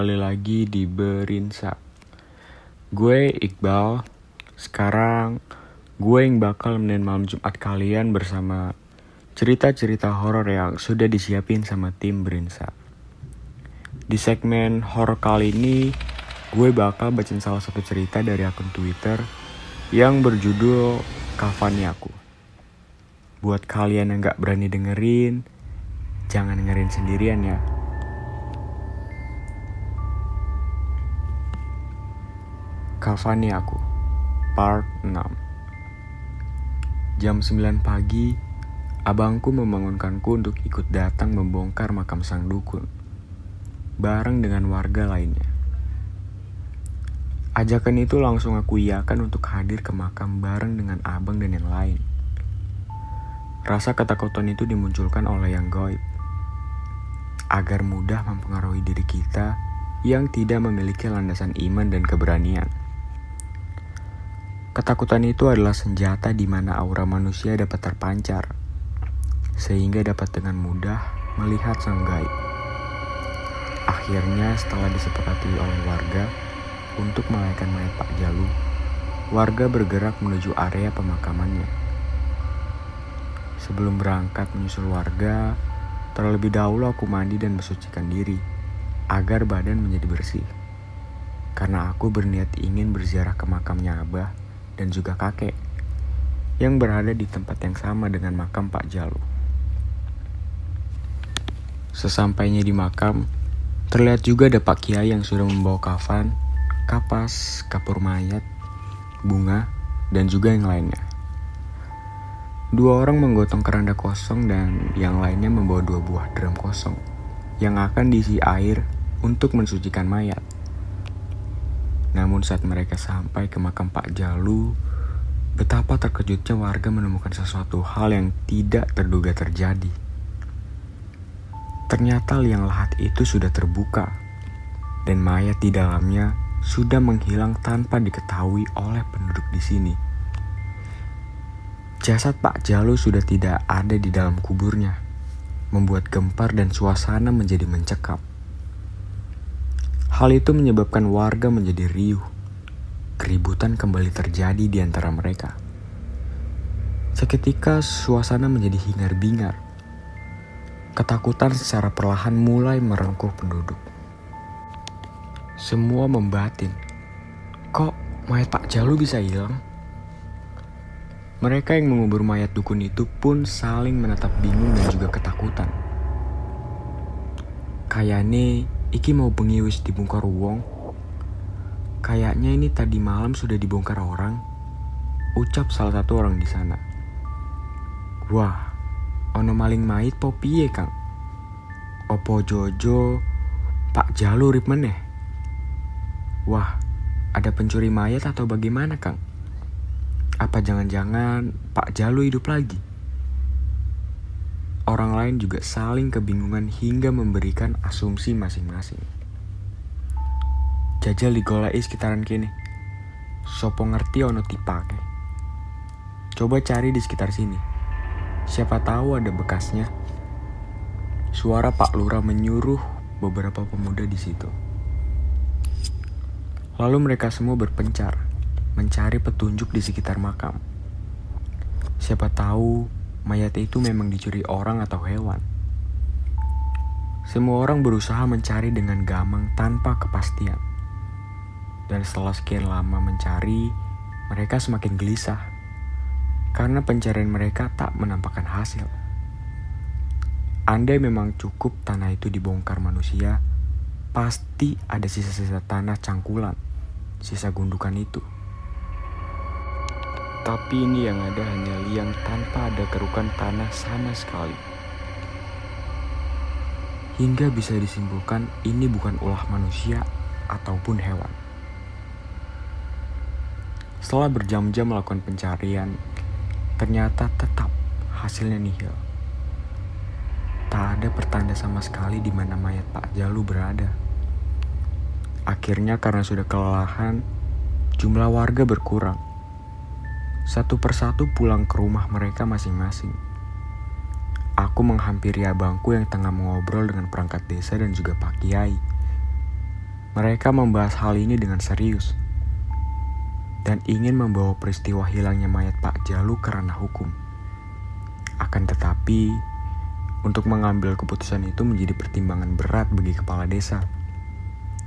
kembali lagi di Berinsa. Gue Iqbal. Sekarang gue yang bakal menemukan malam Jumat kalian bersama cerita-cerita horor yang sudah disiapin sama tim Berinsa. Di segmen horor kali ini, gue bakal bacain salah satu cerita dari akun Twitter yang berjudul Kafani Aku. Buat kalian yang gak berani dengerin, jangan dengerin sendirian ya. Kafani Aku Part 6 Jam 9 pagi, abangku membangunkanku untuk ikut datang membongkar makam sang dukun, bareng dengan warga lainnya. Ajakan itu langsung aku iakan untuk hadir ke makam bareng dengan abang dan yang lain. Rasa ketakutan itu dimunculkan oleh yang goib, agar mudah mempengaruhi diri kita yang tidak memiliki landasan iman dan keberanian. Ketakutan itu adalah senjata di mana aura manusia dapat terpancar, sehingga dapat dengan mudah melihat sang gaib. Akhirnya setelah disepakati oleh warga untuk melayakkan mayat Pak Jalu, warga bergerak menuju area pemakamannya. Sebelum berangkat menyusul warga, terlebih dahulu aku mandi dan mensucikan diri agar badan menjadi bersih. Karena aku berniat ingin berziarah ke makamnya Abah dan juga kakek yang berada di tempat yang sama dengan makam Pak Jalu. Sesampainya di makam, terlihat juga ada Pak Kiai yang sudah membawa kafan, kapas, kapur mayat, bunga, dan juga yang lainnya. Dua orang menggotong keranda kosong dan yang lainnya membawa dua buah drum kosong yang akan diisi air untuk mensucikan mayat. Namun saat mereka sampai ke makam Pak Jalu, betapa terkejutnya warga menemukan sesuatu hal yang tidak terduga terjadi. Ternyata liang lahat itu sudah terbuka, dan mayat di dalamnya sudah menghilang tanpa diketahui oleh penduduk di sini. Jasad Pak Jalu sudah tidak ada di dalam kuburnya, membuat gempar dan suasana menjadi mencekam. Hal itu menyebabkan warga menjadi riuh. Keributan kembali terjadi di antara mereka. Seketika suasana menjadi hingar-bingar. Ketakutan secara perlahan mulai merengkuh penduduk. Semua membatin. Kok mayat Pak Jalu bisa hilang? Mereka yang mengubur mayat dukun itu pun saling menatap bingung dan juga ketakutan. Kayane Iki mau bengi wis dibongkar wong. Kayaknya ini tadi malam sudah dibongkar orang. Ucap salah satu orang di sana. Wah, ono maling mait po piye, Kang? Opo Jojo Pak Jalu rip meneh? Wah, ada pencuri mayat atau bagaimana, Kang? Apa jangan-jangan Pak Jalu hidup lagi? Orang lain juga saling kebingungan hingga memberikan asumsi masing-masing. Jajal digolai sekitaran kini. Sopo ngerti ono tipake. Coba cari di sekitar sini. Siapa tahu ada bekasnya. Suara Pak Lurah menyuruh beberapa pemuda di situ. Lalu mereka semua berpencar, mencari petunjuk di sekitar makam. Siapa tahu mayat itu memang dicuri orang atau hewan. Semua orang berusaha mencari dengan gamang tanpa kepastian. Dan setelah sekian lama mencari, mereka semakin gelisah karena pencarian mereka tak menampakkan hasil. Andai memang cukup tanah itu dibongkar manusia, pasti ada sisa-sisa tanah cangkulan, sisa gundukan itu. Tapi ini yang ada hanya liang tanpa ada kerukan tanah sama sekali. Hingga bisa disimpulkan ini bukan ulah manusia ataupun hewan. Setelah berjam-jam melakukan pencarian, ternyata tetap hasilnya nihil. Tak ada pertanda sama sekali di mana mayat Pak Jalu berada. Akhirnya karena sudah kelelahan, jumlah warga berkurang satu persatu pulang ke rumah mereka masing-masing. Aku menghampiri abangku yang tengah mengobrol dengan perangkat desa dan juga Pak Kiai. Mereka membahas hal ini dengan serius dan ingin membawa peristiwa hilangnya mayat Pak Jalu ke ranah hukum. Akan tetapi, untuk mengambil keputusan itu menjadi pertimbangan berat bagi kepala desa.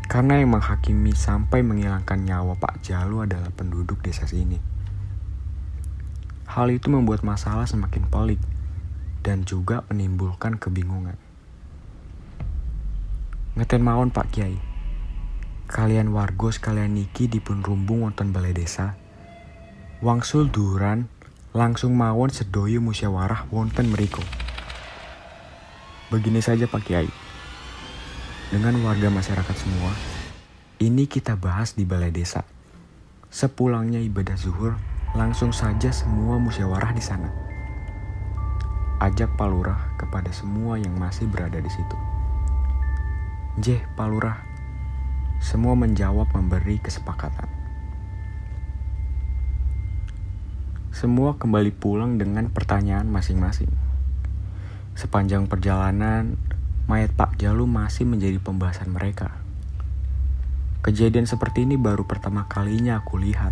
Karena yang menghakimi sampai menghilangkan nyawa Pak Jalu adalah penduduk desa sini. Hal itu membuat masalah semakin pelik dan juga menimbulkan kebingungan. Ngeten mawon Pak Kiai kalian warga sekalian niki dipun rumbung wonten balai desa. Wangsul duran langsung mawon sedoyo musyawarah wonten meriko. Begini saja Pak Kiai. Dengan warga masyarakat semua, ini kita bahas di balai desa. Sepulangnya ibadah zuhur, langsung saja semua musyawarah di sana. Ajak Palurah kepada semua yang masih berada di situ. Jeh, Palurah, semua menjawab memberi kesepakatan. Semua kembali pulang dengan pertanyaan masing-masing. Sepanjang perjalanan, mayat Pak Jalu masih menjadi pembahasan mereka. Kejadian seperti ini baru pertama kalinya aku lihat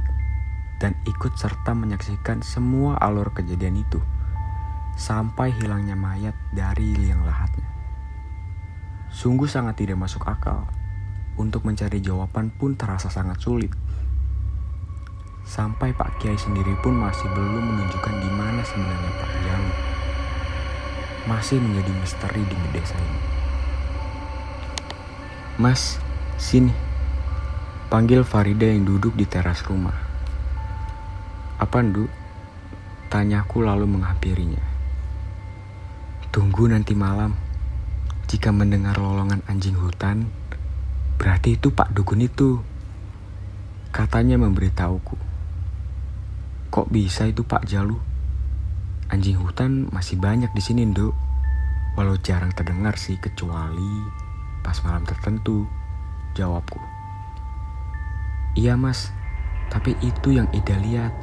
dan ikut serta menyaksikan semua alur kejadian itu sampai hilangnya mayat dari liang lahatnya. Sungguh sangat tidak masuk akal untuk mencari jawaban pun terasa sangat sulit. Sampai Pak Kiai sendiri pun masih belum menunjukkan di mana sebenarnya Pak Jalu. Masih menjadi misteri di desa ini. Mas, sini. Panggil Farida yang duduk di teras rumah. Apa, Ndu? Tanyaku lalu menghampirinya. Tunggu nanti malam. Jika mendengar lolongan anjing hutan, Berarti itu Pak Dukun itu. Katanya memberitahuku. Kok bisa itu Pak Jalu? Anjing hutan masih banyak di sini, Nduk. Walau jarang terdengar sih kecuali pas malam tertentu. Jawabku. Iya, Mas. Tapi itu yang Ida lihat.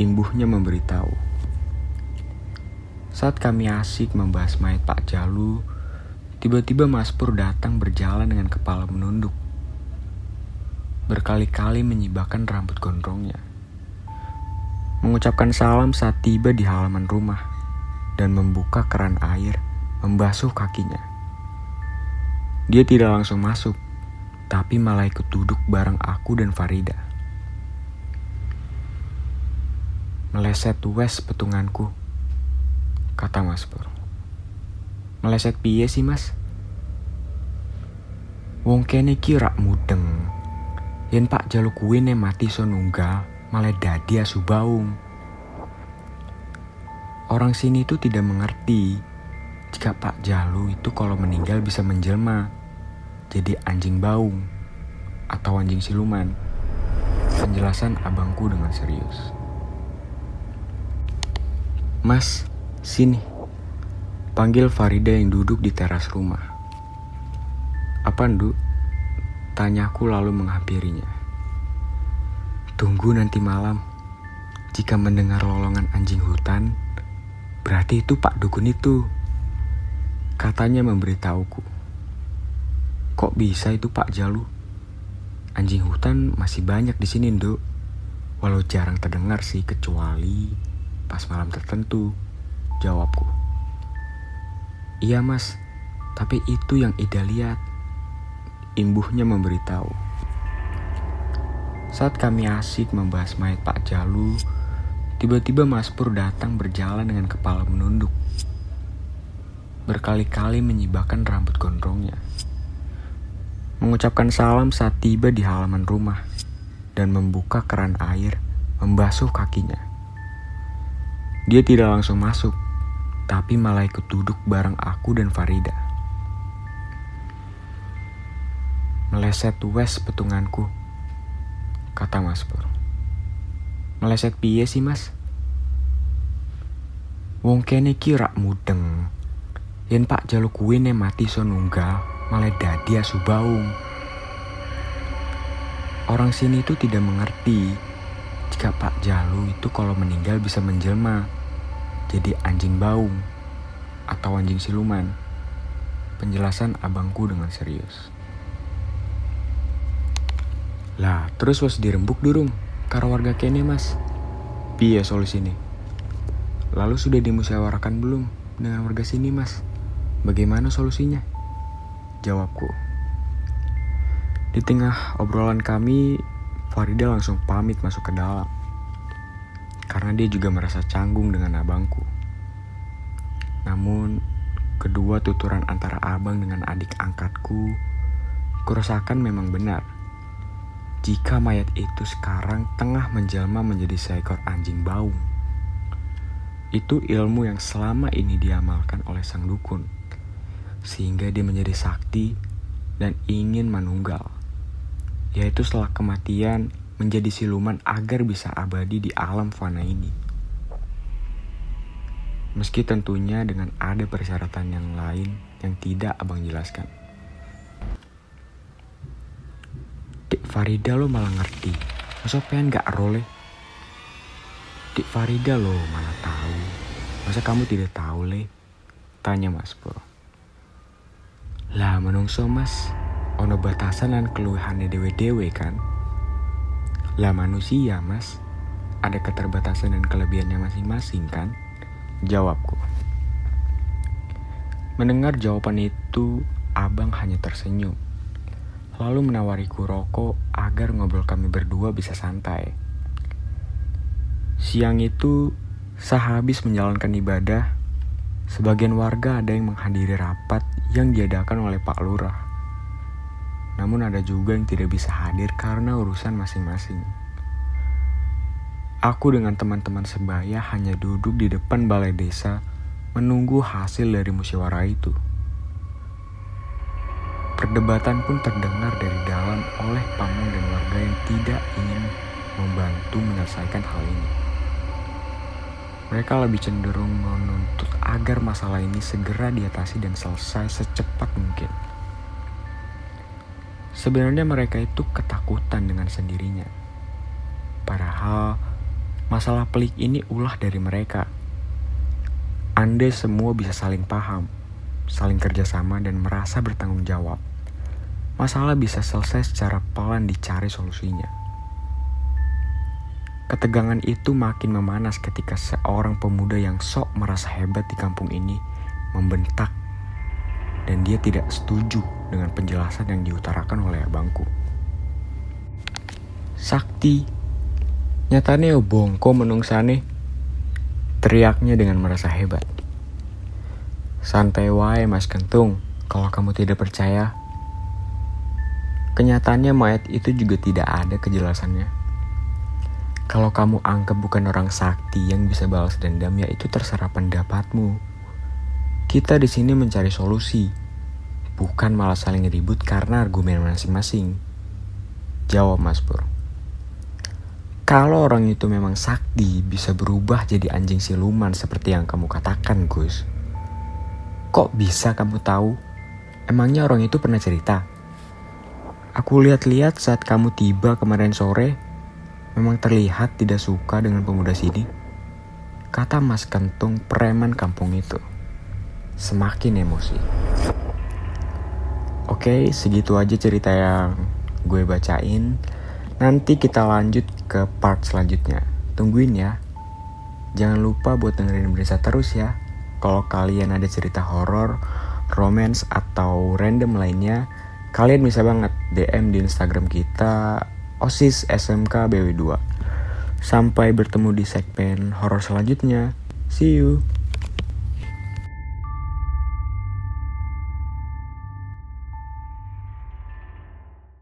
Imbuhnya memberitahu. Saat kami asik membahas mayat Pak Jalu, Tiba-tiba Mas Pur datang berjalan dengan kepala menunduk. Berkali-kali menyibakkan rambut gondrongnya. Mengucapkan salam saat tiba di halaman rumah dan membuka keran air membasuh kakinya. Dia tidak langsung masuk, tapi malah ikut duduk bareng aku dan Farida. Meleset wes petunganku, kata Mas Pur. Meleset piye sih mas? Wong kene kira mudeng. Yen Pak Jalu kuwi ne mati so nunggal, malah dadi asu baung. Orang sini itu tidak mengerti jika Pak Jalu itu kalau meninggal bisa menjelma jadi anjing baung atau anjing siluman. Penjelasan abangku dengan serius. Mas, sini. Panggil Farida yang duduk di teras rumah. Apa, Ndu? Tanyaku lalu menghampirinya. Tunggu nanti malam. Jika mendengar lolongan anjing hutan, berarti itu Pak Dukun itu. Katanya memberitahuku. Kok bisa itu Pak Jalu? Anjing hutan masih banyak di sini, Nduk. Walau jarang terdengar sih kecuali pas malam tertentu. Jawabku. Iya mas, tapi itu yang Ida lihat. Imbuhnya memberitahu. Saat kami asik membahas mayat Pak Jalu, tiba-tiba Mas Pur datang berjalan dengan kepala menunduk. Berkali-kali menyibakkan rambut gondrongnya. Mengucapkan salam saat tiba di halaman rumah dan membuka keran air membasuh kakinya. Dia tidak langsung masuk, tapi malah ikut duduk bareng aku dan Farida. Meleset wes petunganku, kata Mas Pur. Meleset piye sih mas? Wong kene kira mudeng. Yen Pak Jaluk kuwi mati so nunggal, malah dadi asu baung. Orang sini itu tidak mengerti jika Pak Jalu itu kalau meninggal bisa menjelma jadi anjing baung atau anjing siluman. Penjelasan abangku dengan serius. Lah, terus was dirembuk durung karo warga kene, Mas. Piye solusi ini? Lalu sudah dimusyawarahkan belum dengan warga sini, Mas? Bagaimana solusinya? Jawabku. Di tengah obrolan kami, Farida langsung pamit masuk ke dalam. Karena dia juga merasa canggung dengan abangku. Namun, kedua tuturan antara abang dengan adik angkatku, kurasakan memang benar. Jika mayat itu sekarang tengah menjelma menjadi seekor anjing baung. Itu ilmu yang selama ini diamalkan oleh sang dukun. Sehingga dia menjadi sakti dan ingin menunggal. Yaitu setelah kematian menjadi siluman agar bisa abadi di alam fana ini. Meski tentunya dengan ada persyaratan yang lain yang tidak abang jelaskan. Dik Farida lo malah ngerti. Masa pengen gak role? Dik Farida lo malah tahu. Masa kamu tidak tahu le? Tanya Mas Pur. Lah menungso mas, ono batasan dan keluhannya dewe-dewe kan? Lah manusia mas, ada keterbatasan dan kelebihannya masing-masing kan? Jawabku. Mendengar jawaban itu, abang hanya tersenyum. Lalu menawariku rokok agar ngobrol kami berdua bisa santai. Siang itu, sehabis menjalankan ibadah, sebagian warga ada yang menghadiri rapat yang diadakan oleh Pak Lurah. Namun ada juga yang tidak bisa hadir karena urusan masing-masing. Aku dengan teman-teman sebaya hanya duduk di depan balai desa menunggu hasil dari musyawarah itu. Perdebatan pun terdengar dari dalam oleh pamong dan warga yang tidak ingin membantu menyelesaikan hal ini. Mereka lebih cenderung menuntut agar masalah ini segera diatasi dan selesai secepat mungkin. Sebenarnya mereka itu ketakutan dengan sendirinya. Padahal Masalah pelik ini ulah dari mereka. Anda semua bisa saling paham, saling kerjasama, dan merasa bertanggung jawab. Masalah bisa selesai secara pelan dicari solusinya. Ketegangan itu makin memanas ketika seorang pemuda yang sok merasa hebat di kampung ini membentak dan dia tidak setuju dengan penjelasan yang diutarakan oleh abangku. Sakti Nyatanya yo bongko menungsane. Teriaknya dengan merasa hebat. Santai wae mas kentung, kalau kamu tidak percaya. Kenyataannya mayat itu juga tidak ada kejelasannya. Kalau kamu anggap bukan orang sakti yang bisa balas dendam, ya itu terserah pendapatmu. Kita di sini mencari solusi, bukan malah saling ribut karena argumen masing-masing. Jawab Mas Pur. Kalau orang itu memang sakti, bisa berubah jadi anjing siluman seperti yang kamu katakan, Gus. Kok bisa kamu tahu? Emangnya orang itu pernah cerita? Aku lihat-lihat saat kamu tiba kemarin sore, memang terlihat tidak suka dengan pemuda sini. Kata Mas Kentung preman kampung itu. Semakin emosi. Oke, segitu aja cerita yang gue bacain. Nanti kita lanjut ke part selanjutnya. Tungguin ya. Jangan lupa buat dengerin berita terus ya. Kalau kalian ada cerita horor, romance atau random lainnya, kalian bisa banget DM di Instagram kita OSIS SMK BW2. Sampai bertemu di segmen horor selanjutnya. See you.